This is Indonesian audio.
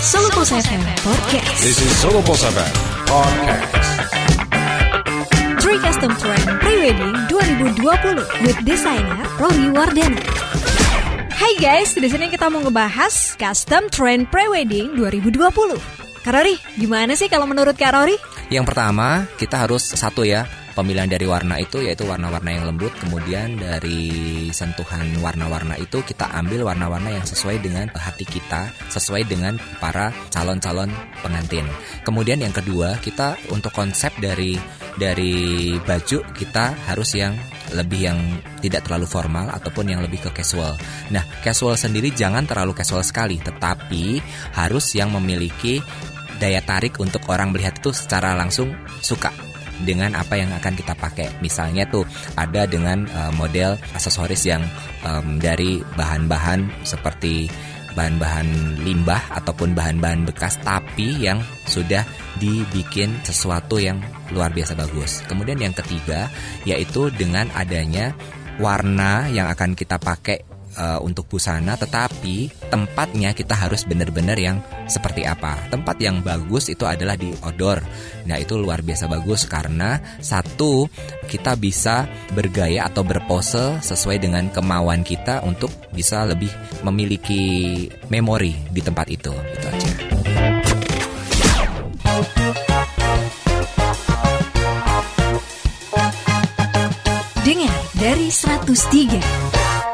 Solo Pulse FM Podcast. This is Solo Pulse FM Podcast. Three Custom Trend Prewedding 2020 with designer Rory Wardana. Hai guys, di sini kita mau ngebahas Custom Trend Prewedding 2020. Kak Rory, gimana sih kalau menurut Kak Rory? Yang pertama, kita harus satu ya, pemilihan dari warna itu yaitu warna-warna yang lembut kemudian dari sentuhan warna-warna itu kita ambil warna-warna yang sesuai dengan hati kita sesuai dengan para calon-calon pengantin kemudian yang kedua kita untuk konsep dari dari baju kita harus yang lebih yang tidak terlalu formal ataupun yang lebih ke casual. Nah, casual sendiri jangan terlalu casual sekali, tetapi harus yang memiliki daya tarik untuk orang melihat itu secara langsung suka dengan apa yang akan kita pakai. Misalnya tuh ada dengan uh, model aksesoris yang um, dari bahan-bahan seperti bahan-bahan limbah ataupun bahan-bahan bekas tapi yang sudah dibikin sesuatu yang luar biasa bagus. Kemudian yang ketiga yaitu dengan adanya warna yang akan kita pakai uh, untuk busana, tetapi tempatnya kita harus benar-benar yang seperti apa. Tempat yang bagus itu adalah di odor. Nah, itu luar biasa bagus karena satu kita bisa bergaya atau berpose sesuai dengan kemauan kita untuk bisa lebih memiliki memori di tempat itu. Itu aja. Dengar dari 103